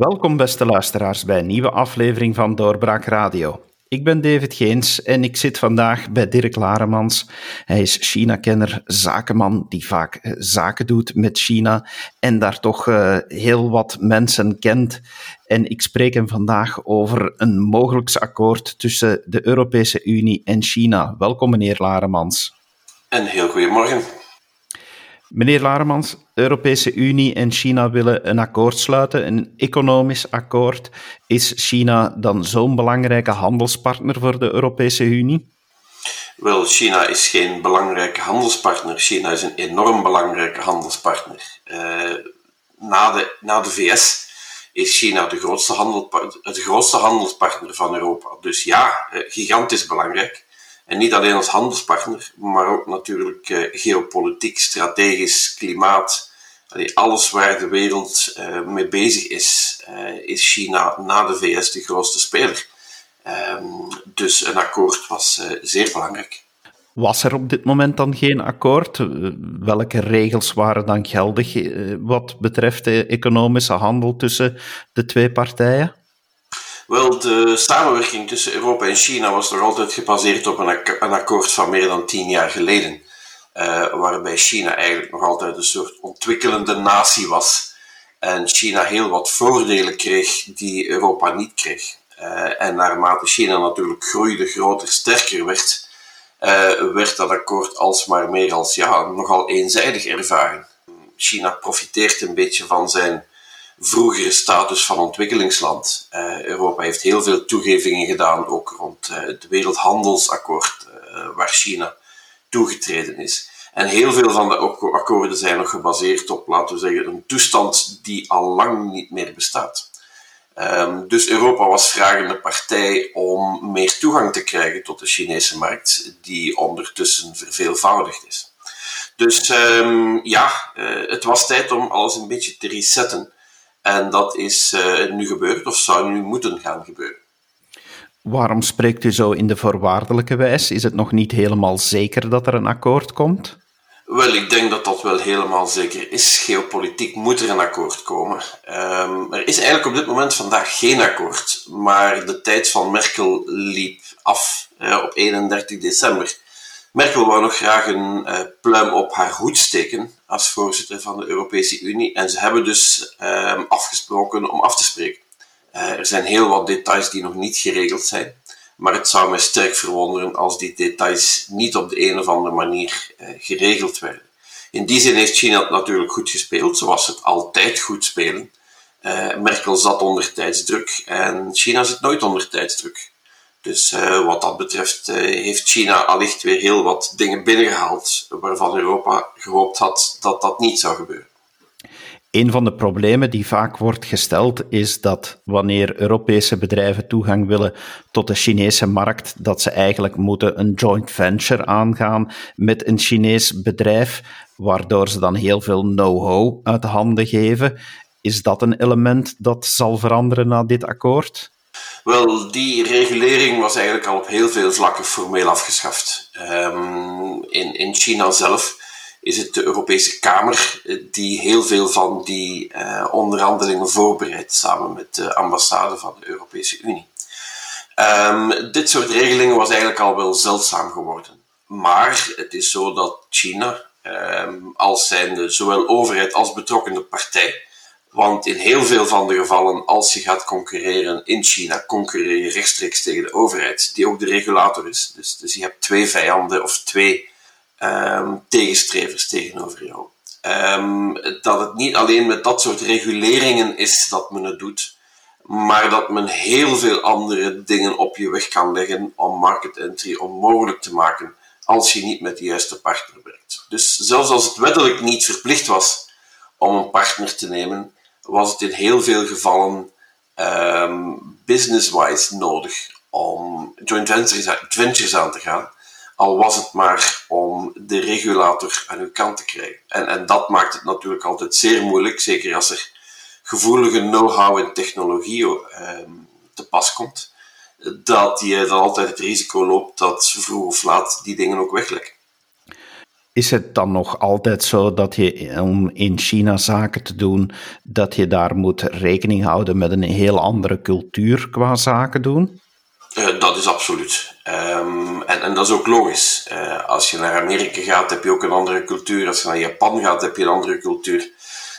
Welkom beste luisteraars bij een nieuwe aflevering van Doorbraak Radio. Ik ben David Geens en ik zit vandaag bij Dirk Laremans. Hij is China-kenner, zakenman die vaak eh, zaken doet met China en daar toch uh, heel wat mensen kent. En ik spreek hem vandaag over een mogelijk akkoord tussen de Europese Unie en China. Welkom meneer Laremans. Een heel goedemorgen. Meneer Laremans, de Europese Unie en China willen een akkoord sluiten, een economisch akkoord. Is China dan zo'n belangrijke handelspartner voor de Europese Unie? Wel, China is geen belangrijke handelspartner. China is een enorm belangrijke handelspartner. Uh, na, de, na de VS is China de grootste, handel, het grootste handelspartner van Europa. Dus ja, uh, gigantisch belangrijk. En niet alleen als handelspartner, maar ook natuurlijk uh, geopolitiek, strategisch, klimaat. Alles waar de wereld uh, mee bezig is, uh, is China na de VS de grootste speler. Um, dus een akkoord was zeer belangrijk. Was er op dit moment dan geen akkoord? Welke regels waren dan geldig wat betreft de economische handel tussen de twee partijen? Wel, de samenwerking tussen Europa en China was nog altijd gebaseerd op een, akkoord van meer dan tien jaar geleden. Uh, waarbij China eigenlijk nog altijd een soort ontwikkelende natie was. En China heel wat voordelen kreeg die Europa niet kreeg. Uh, en naarmate China natuurlijk groeide, groter, sterker werd, uh, werd dat akkoord alsmaar meer als ja, nogal eenzijdig ervaren. China profiteert een beetje van zijn vroegere status van ontwikkelingsland. Uh, Europa heeft heel veel toegevingen gedaan, ook rond uh, het Wereldhandelsakkoord, uh, waar China toegetreden is. En heel veel van de akkoorden zijn nog gebaseerd op, laten we zeggen, een toestand die al lang niet meer bestaat. Um, dus Europa was vragende partij om meer toegang te krijgen tot de Chinese markt, die ondertussen verveelvoudigd is. Dus um, ja, het was tijd om alles een beetje te resetten. En dat is uh, nu gebeurd, of zou nu moeten gaan gebeuren. Waarom spreekt u zo in de voorwaardelijke wijs? Is het nog niet helemaal zeker dat er een akkoord komt? Wel, ik denk dat dat wel helemaal zeker is. Geopolitiek moet er een akkoord komen. Um, er is eigenlijk op dit moment vandaag geen akkoord, maar de tijd van Merkel liep af uh, op 31 december. Merkel wou nog graag een uh, pluim op haar hoed steken als voorzitter van de Europese Unie. En ze hebben dus uh, afgesproken om af te spreken. Uh, er zijn heel wat details die nog niet geregeld zijn. Maar het zou mij sterk verwonderen als die details niet op de een of andere manier geregeld werden. In die zin heeft China het natuurlijk goed gespeeld, zoals het altijd goed spelen. Merkel zat onder tijdsdruk en China zit nooit onder tijdsdruk. Dus uh, wat dat betreft uh, heeft China allicht weer heel wat dingen binnengehaald waarvan Europa gehoopt had dat dat niet zou gebeuren. Een van de problemen die vaak wordt gesteld is dat wanneer Europese bedrijven toegang willen tot de Chinese markt, dat ze eigenlijk moeten een joint venture aangaan met een Chinees bedrijf, waardoor ze dan heel veel know-how uit de handen geven. Is dat een element dat zal veranderen na dit akkoord? Wel, die regulering was eigenlijk al op heel veel vlakken formeel afgeschaft. Um, in, in China zelf is het de Europese Kamer die heel veel van die uh, onderhandelingen voorbereidt, samen met de ambassade van de Europese Unie. Um, dit soort regelingen was eigenlijk al wel zeldzaam geworden. Maar het is zo dat China, um, als zijnde zowel overheid als betrokkende partij, want in heel veel van de gevallen, als je gaat concurreren in China, concurreer je rechtstreeks tegen de overheid, die ook de regulator is. Dus, dus je hebt twee vijanden of twee um, tegenstrevers tegenover jou. Um, dat het niet alleen met dat soort reguleringen is dat men het doet, maar dat men heel veel andere dingen op je weg kan leggen om market entry onmogelijk te maken als je niet met de juiste partner werkt. Dus zelfs als het wettelijk niet verplicht was om een partner te nemen, was het in heel veel gevallen um, business-wise nodig om joint ventures, aan te gaan. Al was het maar om de regulator aan uw kant te krijgen. En, en dat maakt het natuurlijk altijd zeer moeilijk, zeker als er gevoelige know-how en technologie um, te pas komt, dat je dan altijd het risico loopt dat vroeg of laat die dingen ook weglekken. Is het dan nog altijd zo dat je om in China zaken te doen, dat je daar moet rekening houden met een heel andere cultuur qua zaken doen? Uh, dat is absoluut. Um, en, en, dat is ook logisch. Uh, als je naar Amerika gaat, heb je ook een andere cultuur. Als je naar Japan gaat, heb je een andere cultuur.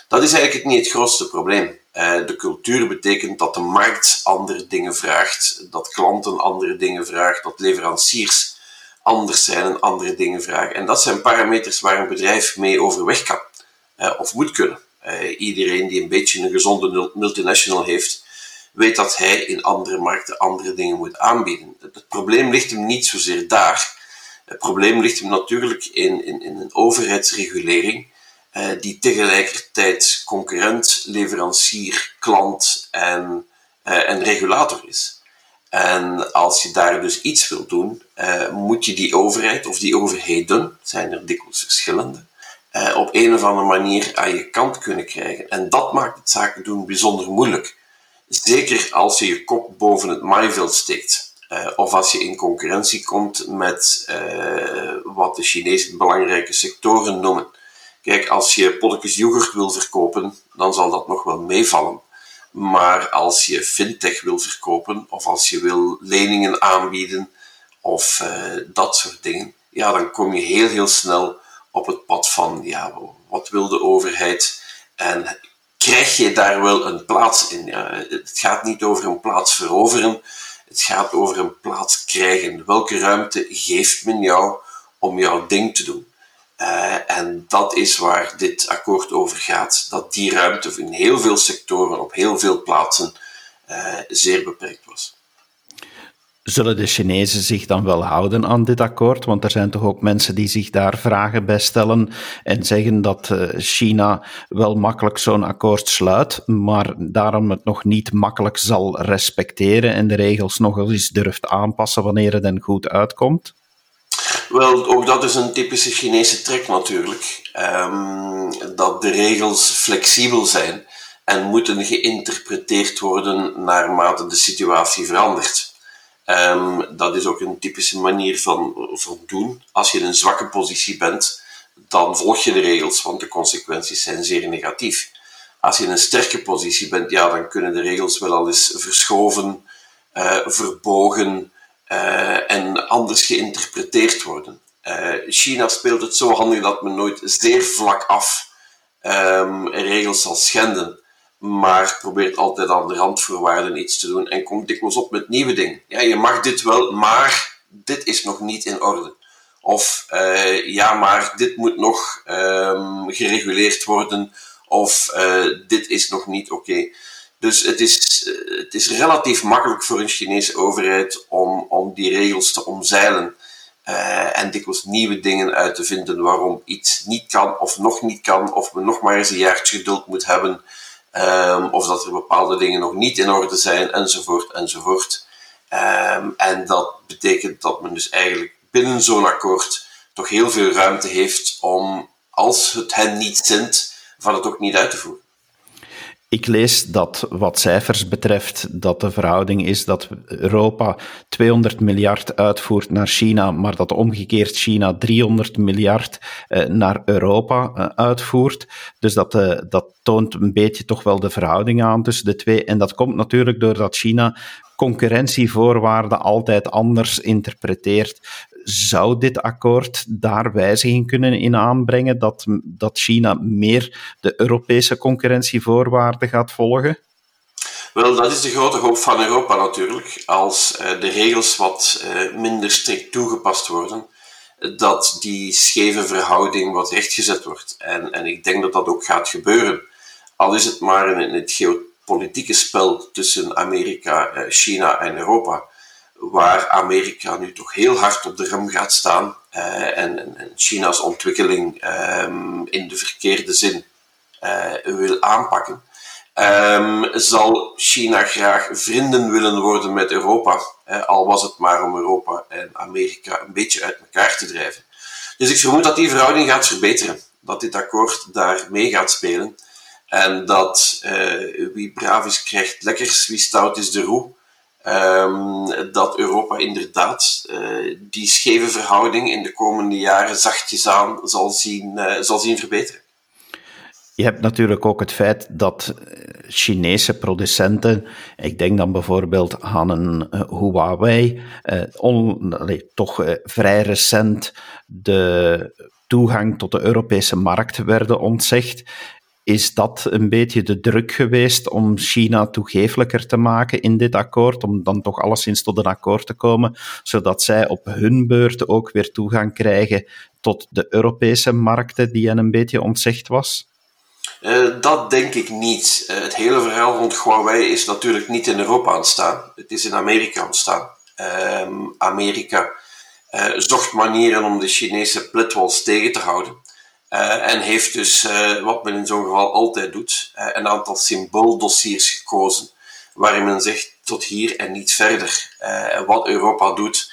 Dat is eigenlijk niet het grootste probleem. Uh, de cultuur betekent dat de markt andere dingen vraagt, dat klanten andere dingen vragen, dat leveranciers anders zijn en andere dingen vragen. En dat zijn parameters waar een bedrijf mee overweg kan uh, of moet kunnen. Uh, iedereen die een beetje een gezonde multinational heeft, weet dat hij in andere markten andere dingen moet aanbieden. Het probleem ligt hem niet zozeer daar. Het probleem ligt hem natuurlijk in, in, in een overheidsregulering uh, die tegelijkertijd concurrent, leverancier, klant en, en regulator is. En als je daar dus iets wilt doen, uh, moet je die overheid of die overheden, zijn er dikwijls verschillende, uh, op een of andere manier aan je kant kunnen krijgen. En dat maakt het zaken doen bijzonder moeilijk. Zeker als je je kop boven het maaiveld steekt. Uh, of als je in concurrentie komt met wat de Chinezen belangrijke sectoren noemen. Kijk, als je pottekes yoghurt wil verkopen, dan zal dat nog wel meevallen. Maar als je fintech wil verkopen of als je wil leningen aanbieden of uh, dat soort dingen, ja, dan kom je heel, heel snel op het pad van, ja, wat wil de overheid? En krijg je daar wel een plaats in? Het gaat niet over een plaats veroveren, het gaat over een plaats krijgen. Welke ruimte geeft men jou om jouw ding te doen? Uh, en dat is waar dit akkoord over gaat. Dat die ruimte in heel veel sectoren, op heel veel plaatsen, uh, zeer beperkt was. Zullen de Chinezen zich dan wel houden aan dit akkoord? Want er zijn toch ook mensen die zich daar vragen bij stellen en zeggen dat uh, China wel makkelijk zo'n akkoord sluit, maar daarom het nog niet makkelijk zal respecteren en de regels nog eens durft aanpassen wanneer het dan goed uitkomt? Wel, ook dat is een typische Chinese trek natuurlijk. Um, dat de regels flexibel zijn en moeten geïnterpreteerd worden naarmate de situatie verandert. Um, dat is ook een typische manier van, doen. Als je in een zwakke positie bent, dan volg je de regels, want de consequenties zijn zeer negatief. Als je in een sterke positie bent, ja, dan kunnen de regels wel al eens verschoven, uh, verbogen, uh, en anders geïnterpreteerd worden. Uh, China speelt het zo handig dat men nooit zeer vlak af um, regels zal schenden, maar probeert altijd aan de randvoorwaarden iets te doen en komt dikwijls op met nieuwe dingen. Ja, je mag dit wel, maar dit is nog niet in orde. Of uh, ja, maar dit moet nog um, gereguleerd worden, of dit is nog niet oké. Dus het is, eh, het is relatief makkelijk voor een Chinese overheid om, om die regels te omzeilen. Uh, en dikwijls nieuwe dingen uit te vinden waarom iets niet kan of nog niet kan, of men nog maar eens een jaartje geduld moet hebben, um, of dat er bepaalde dingen nog niet in orde zijn, enzovoort, enzovoort. Um, en dat betekent dat men dus eigenlijk binnen zo'n akkoord toch heel veel ruimte heeft om, als het hen niet zint, van het ook niet uit te voeren. Ik lees dat wat cijfers betreft, dat de verhouding is dat Europa 200 miljard uitvoert naar China, maar dat omgekeerd China 300 miljard eh, naar Europa eh, uitvoert. Dus dat, eh, dat toont een beetje toch wel de verhouding aan tussen de twee. En dat komt natuurlijk doordat China concurrentievoorwaarden altijd anders interpreteert zou dit akkoord daar wijziging kunnen in aanbrengen dat, dat China meer de Europese concurrentievoorwaarden gaat volgen? Wel, dat is de grote hoop van Europa natuurlijk. Als uh, de regels wat uh, minder strikt toegepast worden, dat die scheve verhouding wat rechtgezet wordt. En, en ik denk dat dat ook gaat gebeuren. Al is het maar in het geopolitieke spel tussen Amerika, uh, China en Europa waar Amerika nu toch heel hard op de rem gaat staan uh, en, en, China's ontwikkeling um, in de verkeerde zin uh, wil aanpakken, um, zal China graag vrienden willen worden met Europa, uh, al was het maar om Europa en Amerika een beetje uit elkaar te drijven. Dus ik vermoed dat die verhouding gaat verbeteren, dat dit akkoord daar mee gaat spelen en dat wie braaf is krijgt lekkers, wie stout is de roe ehm, dat Europa inderdaad die scheve verhouding in de komende jaren zachtjes aan zal zien, zal zien verbeteren. Je hebt natuurlijk ook het feit dat Chinese producenten, ik denk dan bijvoorbeeld aan een Huawei, eh, toch eh, vrij recent de toegang tot de Europese markt werden ontzegd. Is dat een beetje de druk geweest om China toegeeflijker te maken in dit akkoord, om dan toch alleszins tot een akkoord te komen, zodat zij op hun beurt ook weer toegang krijgen tot de Europese markten die hen een beetje ontzegd was? Uh, dat denk ik niet. Uh, het hele verhaal rond Huawei is natuurlijk niet in Europa ontstaan. Het is in Amerika ontstaan. Uh, Amerika uh, zocht manieren om de Chinese plitwals tegen te houden. En heeft dus, wat men in zo'n geval altijd doet, een aantal symbooldossiers gekozen. Waarin men zegt tot hier en niet verder. wat Europa doet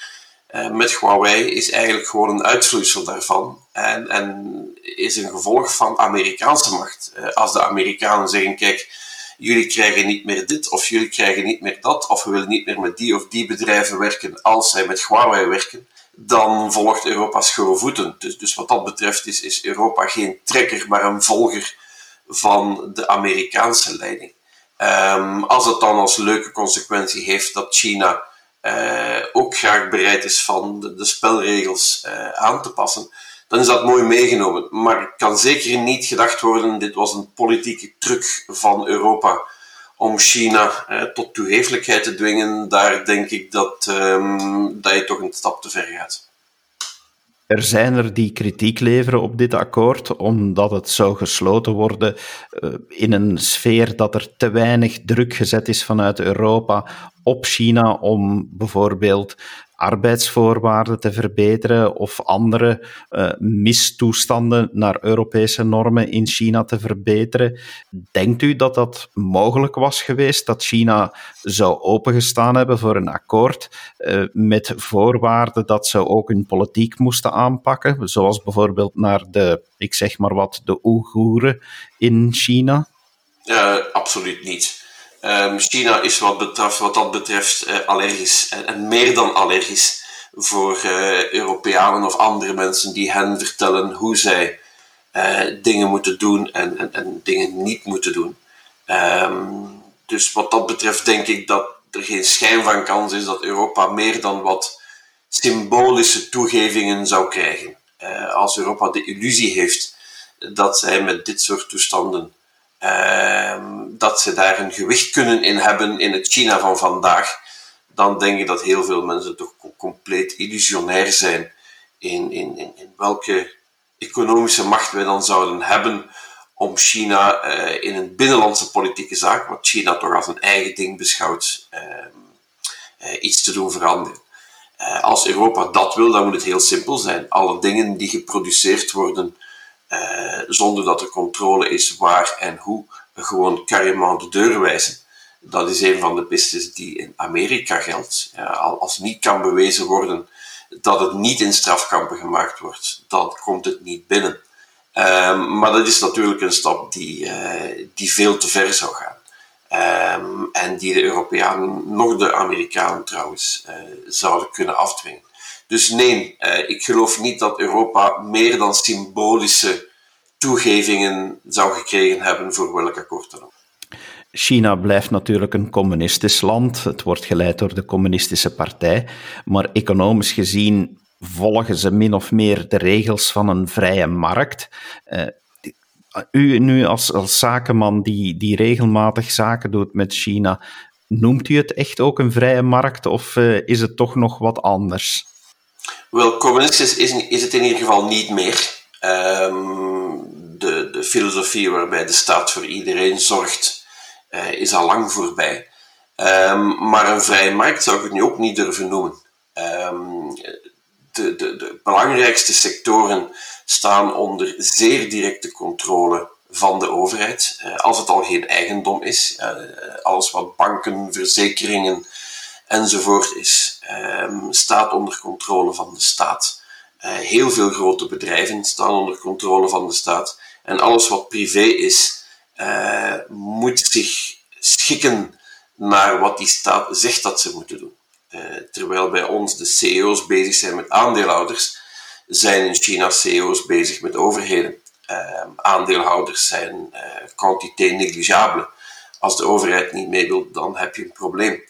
met Huawei is eigenlijk gewoon een uitvloeisel daarvan. En, en is een gevolg van Amerikaanse macht. Eh, als de Amerikanen zeggen: kijk, jullie krijgen niet meer dit of jullie krijgen niet meer dat, of we willen niet meer met die of die bedrijven werken als zij met Huawei werken, dan volgt Europa voeten. Dus, dus wat dat betreft is, is Europa geen trekker, maar een volger van de Amerikaanse leiding. Um, als het dan als leuke consequentie heeft dat China uh, ook graag bereid is van de, spelregels uh, aan te passen, dan is dat mooi meegenomen. Maar het kan zeker niet gedacht worden, dit was een politieke truc van Europa om China eh, tot toegeeflijkheid te dwingen. Daar denk ik dat, um, dat je toch een stap te ver gaat. Er zijn er die kritiek leveren op dit akkoord, omdat het zou gesloten worden uh, in een sfeer dat er te weinig druk gezet is vanuit Europa op China om bijvoorbeeld arbeidsvoorwaarden te verbeteren of andere uh, mistoestanden naar Europese normen in China te verbeteren. Denkt u dat dat mogelijk was geweest, dat China zou opengestaan hebben voor een akkoord uh, met voorwaarden dat ze ook hun politiek moesten aanpakken, zoals bijvoorbeeld naar de, ik zeg maar wat, de Oeigoeren in China? Uh, absoluut niet. Um, China is wat, betreft, wat dat betreft uh, allergisch en, en, meer dan allergisch voor uh, Europeanen of andere mensen die hen vertellen hoe zij dingen moeten doen en, en, en, dingen niet moeten doen. Um, dus wat dat betreft denk ik dat er geen schijn van kans is dat Europa meer dan wat symbolische toegevingen zou krijgen. als Europa de illusie heeft dat zij met dit soort toestanden Ehm, dat ze daar een gewicht kunnen in hebben in het China van vandaag, dan denk ik dat heel veel mensen toch compleet illusionair zijn in, in, in, welke economische macht wij dan zouden hebben om China uh, in een binnenlandse politieke zaak, wat China toch als een eigen ding beschouwt, uh, uh, iets te doen veranderen. Eh, als Europa dat wil, dan moet het heel simpel zijn. Alle dingen die geproduceerd worden uh, zonder dat er controle is waar en hoe, gewoon carrément de deur wijzen. Dat is een van de pistes die in Amerika geldt. Als niet kan bewezen worden dat het niet in strafkampen gemaakt wordt, dan komt het niet binnen. Um, maar dat is natuurlijk een stap die, uh, die veel te ver zou gaan. Um, en die de Europeanen, nog de Amerikanen trouwens, uh, zouden kunnen afdwingen. Dus nee, uh, ik geloof niet dat Europa meer dan symbolische toegevingen zou gekregen hebben voor welk akkoord dan ook. China blijft natuurlijk een communistisch land. Het wordt geleid door de Communistische Partij. Maar economisch gezien volgen ze min of meer de regels van een vrije markt. Uh, u nu als, als zakenman die, die regelmatig zaken doet met China, noemt u het echt ook een vrije markt of uh, is het toch nog wat anders? Wel, communistisch is, is het in ieder geval niet meer. Um, de, de filosofie waarbij de staat voor iedereen zorgt, uh, is al lang voorbij. Um, maar een vrije markt zou ik het nu ook niet durven noemen. Um, de, de, de belangrijkste sectoren staan onder zeer directe controle van de overheid. Uh, als het al geen eigendom is, uh, alles wat banken, verzekeringen enzovoort is, um, staat onder controle van de staat. Uh, heel veel grote bedrijven staan onder controle van de staat. En alles wat privé is, uh, moet zich schikken naar wat die staat zegt dat ze moeten doen. terwijl bij ons de CEO's bezig zijn met aandeelhouders, zijn in China CEO's bezig met overheden. aandeelhouders zijn quantité negligible. Als de overheid niet mee wil, dan heb je een probleem.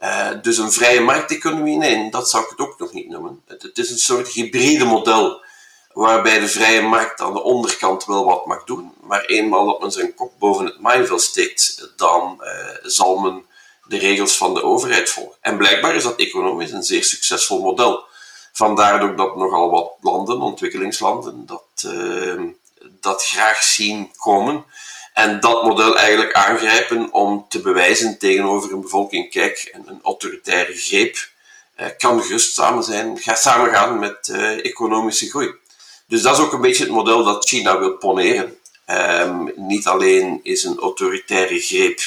Uh, dus een vrije markteconomie, nee, dat zou ik het ook nog niet noemen. Het, is een soort hybride model, waarbij de vrije markt aan de onderkant wel wat mag doen, maar eenmaal dat men zijn kop boven het maaiveld steekt, dan uh, zal men de regels van de overheid volgen. En blijkbaar is dat economisch een zeer succesvol model. Vandaar ook dat nogal wat landen, ontwikkelingslanden, dat, uh, dat graag zien komen. En dat model eigenlijk aangrijpen om te bewijzen tegenover een bevolking, kijk, een, een autoritaire greep eh, kan gerust samen zijn, ga samengaan met eh, economische groei. Dus dat is ook een beetje het model dat China wil poneren. Um, niet alleen is een autoritaire greep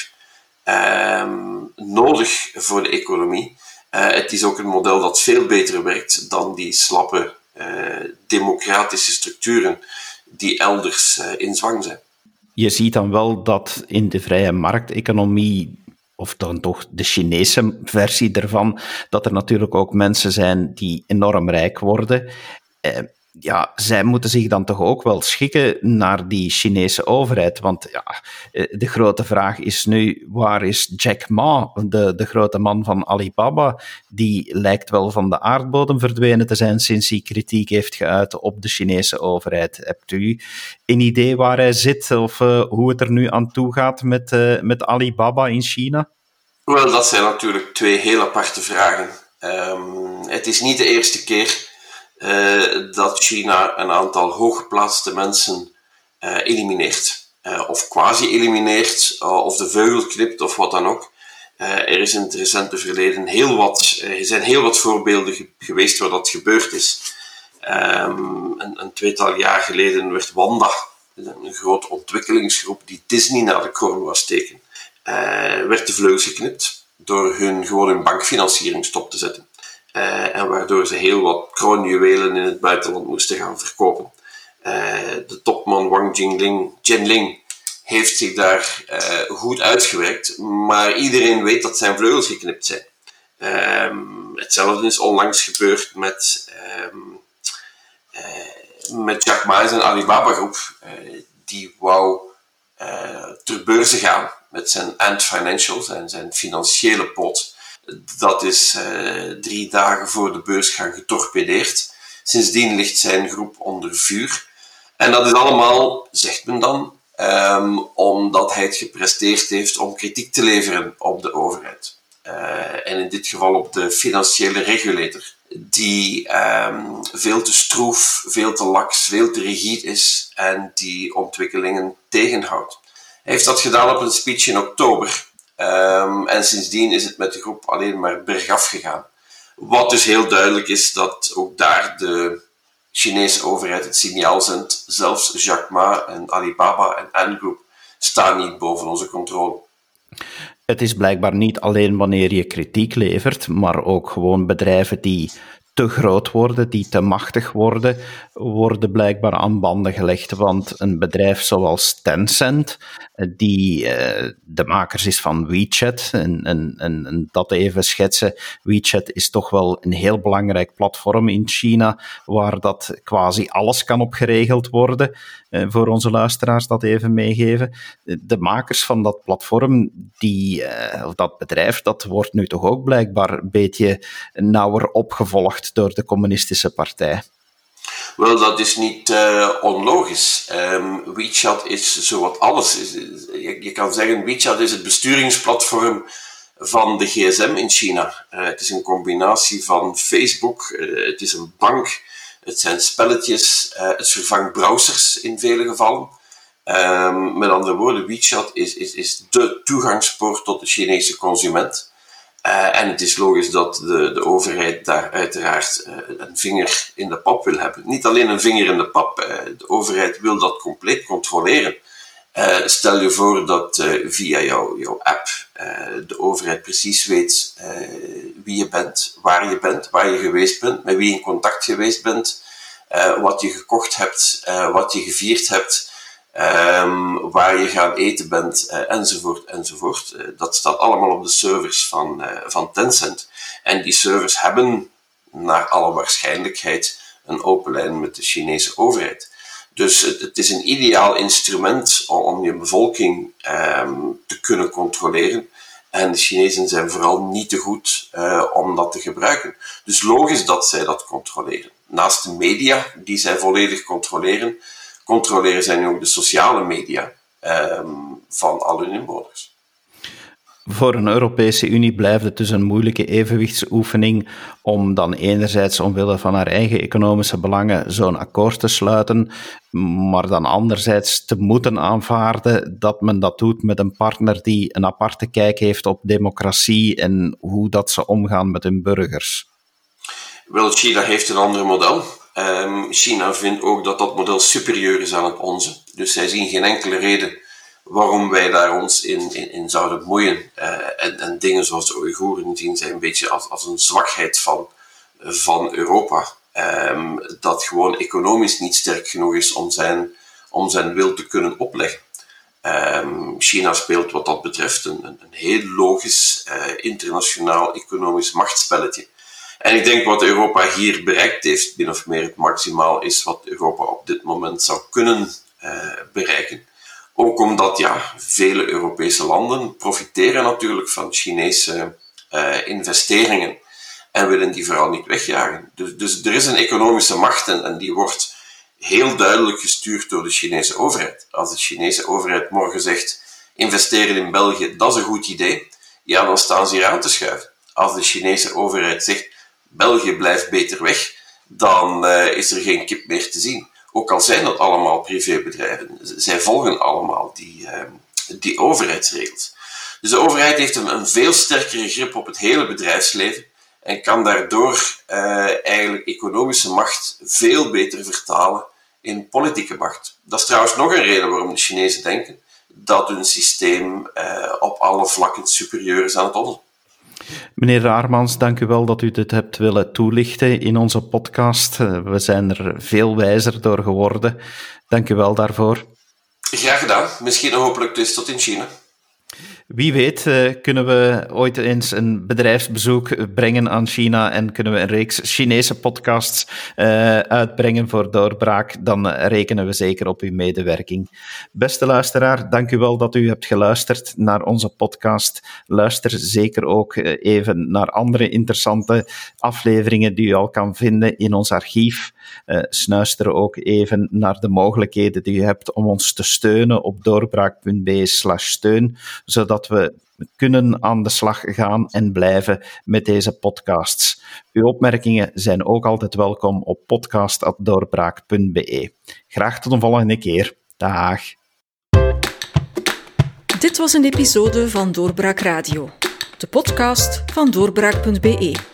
um, nodig voor de economie, uh, het is ook een model dat veel beter werkt dan die slappe democratische structuren die elders in zwang zijn je ziet dan wel dat in de vrije markteconomie, of dan toch de Chinese versie ervan, dat er natuurlijk ook mensen zijn die enorm rijk worden. Eh, ja, zij moeten zich dan toch ook wel schikken naar die Chinese overheid. Want ja, eh, de grote vraag is nu, waar is Jack Ma, de, de grote man van Alibaba? Die lijkt wel van de aardbodem verdwenen te zijn sinds hij kritiek heeft geuit op de Chinese overheid. Hebt u een idee waar hij zit of uh, hoe het er nu aan toe gaat met, uh, met Alibaba in China? Wel, dat zijn natuurlijk twee heel aparte vragen. Um, het is niet de eerste keer uh, dat China een aantal hooggeplaatste mensen uh, elimineert. Uh, of quasi-elimineert, of de vleugel knipt, of wat dan ook. er is in het recente verleden heel wat, er zijn heel wat voorbeelden ge geweest waar dat gebeurd is. Um, een, een, tweetal jaar geleden werd Wanda, een grote ontwikkelingsgroep die Disney naar de kroon was steken, werd de vleugels geknipt door hun gewoon hun bankfinanciering stop te zetten. Uh, en waardoor ze heel wat kroonjuwelen in het buitenland moesten gaan verkopen. Uh, de topman Wang Jingling, Jianling heeft zich daar uh, goed uitgewerkt, maar iedereen weet dat zijn vleugels geknipt zijn. Um, hetzelfde is onlangs gebeurd met, um, met Jack Ma en Alibaba groep. die wou ter beurze gaan met zijn Ant Financial, zijn, zijn financiële pot. Dat is uh, drie dagen voor de beursgang getorpedeerd. Sindsdien ligt zijn groep onder vuur. En dat is allemaal, zegt men dan, um, omdat hij het gepresteerd heeft om kritiek te leveren op de overheid. Uh, en in dit geval op de financiële regulator, die um, veel te stroef, veel te laks, veel te rigide is en die ontwikkelingen tegenhoudt. Hij heeft dat gedaan op een speech in oktober Um, en sindsdien is het met de groep alleen maar bergaf gegaan. Wat dus heel duidelijk is dat ook daar de Chinese overheid het signaal zendt. Zelfs Jack Ma en Alibaba en Ant Group staan niet boven onze controle. Het is blijkbaar niet alleen wanneer je kritiek levert, maar ook gewoon bedrijven die te groot worden, die te machtig worden, worden blijkbaar aan banden gelegd. Want een bedrijf zoals Tencent, eh, die uh, de makers is van WeChat, en, dat even schetsen, WeChat is toch wel een heel belangrijk platform in China, waar dat quasi alles kan op geregeld worden. Uh, voor onze luisteraars dat even meegeven. De makers van dat platform, die, of dat bedrijf, dat wordt nu toch ook blijkbaar een beetje nauwer opgevolgd door de communistische partij. Wel, dat is niet uh, onlogisch. Um, WeChat is zowat alles. Je, je, kan zeggen, WeChat is het besturingsplatform van de gsm in China. Uh, het is een combinatie van Facebook, uh, het is een bank, het zijn spelletjes, het vervangt browsers in vele gevallen. Um, met andere woorden, WeChat is, is, is de toegangspoort tot de Chinese consument. Uh, en het is logisch dat de, de overheid daar uiteraard uh, een vinger in de pap wil hebben. Niet alleen een vinger in de pap, uh, de overheid wil dat compleet controleren. stel je voor dat via jou, jouw app de overheid precies weet wie je bent, waar je bent, waar je geweest bent, met wie je in contact geweest bent, wat je gekocht hebt, wat je gevierd hebt. Ehm, waar je gaan eten bent, enzovoort, enzovoort. dat staat allemaal op de servers van, van Tencent. En die servers hebben naar alle waarschijnlijkheid een open lijn met de Chinese overheid. Dus het, is een ideaal instrument om, je bevolking ehm, te kunnen controleren. En de Chinezen zijn vooral niet te goed om dat te gebruiken. Dus logisch dat zij dat controleren. Naast de media, die zij volledig controleren, controleren zij nu ook de sociale media um, van al hun inwoners. Voor een Europese Unie blijft het dus een moeilijke evenwichtsoefening om dan enerzijds omwille van haar eigen economische belangen zo'n akkoord te sluiten, maar dan anderzijds te moeten aanvaarden dat men dat doet met een partner die een aparte kijk heeft op democratie en hoe dat ze omgaan met hun burgers. Wel, China heeft een ander model. Um, China vindt ook dat dat model superieur is aan het onze. Dus zij zien geen enkele reden waarom wij daar ons in, in, zouden moeien. Uh, en, en, dingen zoals de Oeigoeren zien zij een beetje als, een zwakheid van, van Europa. Um, dat gewoon economisch niet sterk genoeg is om zijn, om zijn wil te kunnen opleggen. Um, China speelt wat dat betreft een, een, heel logisch uh, internationaal economisch machtsspelletje. En ik denk wat Europa hier bereikt heeft, min of meer het maximaal, is wat Europa op dit moment zou kunnen uh, bereiken. Ook omdat ja, vele Europese landen profiteren natuurlijk van Chinese uh, investeringen en willen die vooral niet wegjagen. Dus, dus er is een economische macht en, en, die wordt heel duidelijk gestuurd door de Chinese overheid. Als de Chinese overheid morgen zegt investeren in België, dat is een goed idee, ja, dan staan ze hier aan te schuiven. Als de Chinese overheid zegt België blijft beter weg, dan uh, is er geen kip meer te zien. Ook al zijn dat allemaal privébedrijven, zij volgen allemaal die, uh, die overheidsregels. Dus de overheid heeft een, veel sterkere grip op het hele bedrijfsleven en kan daardoor uh, eigenlijk economische macht veel beter vertalen in politieke macht. Dat is trouwens nog een reden waarom de Chinezen denken dat hun systeem uh, op alle vlakken superieur is aan het onze. Meneer Raarmans, dank u wel dat u dit hebt willen toelichten in onze podcast. Eh, we zijn er veel wijzer door geworden. Dank u wel daarvoor. Graag gedaan. Misschien hopelijk dus tot in China. Wie weet uh, kunnen we ooit eens een bedrijfsbezoek brengen aan China en kunnen we een reeks Chinese podcasts uh, uitbrengen voor doorbraak, dan rekenen we zeker op uw medewerking. Beste luisteraar, dank u wel dat u hebt geluisterd naar onze podcast. Luister zeker ook uh, even naar andere interessante afleveringen die u al kan vinden in ons archief. Uh, snuister ook even naar de mogelijkheden die u hebt om ons te steunen op doorbraak.be steun, zodat we kunnen aan de slag gaan en blijven met deze podcasts. Uw opmerkingen zijn ook altijd welkom op podcast.doorbraak.be. Graag tot een volgende keer. Dag. Dit was een episode van Doorbraak Radio, de podcast van doorbraak.be.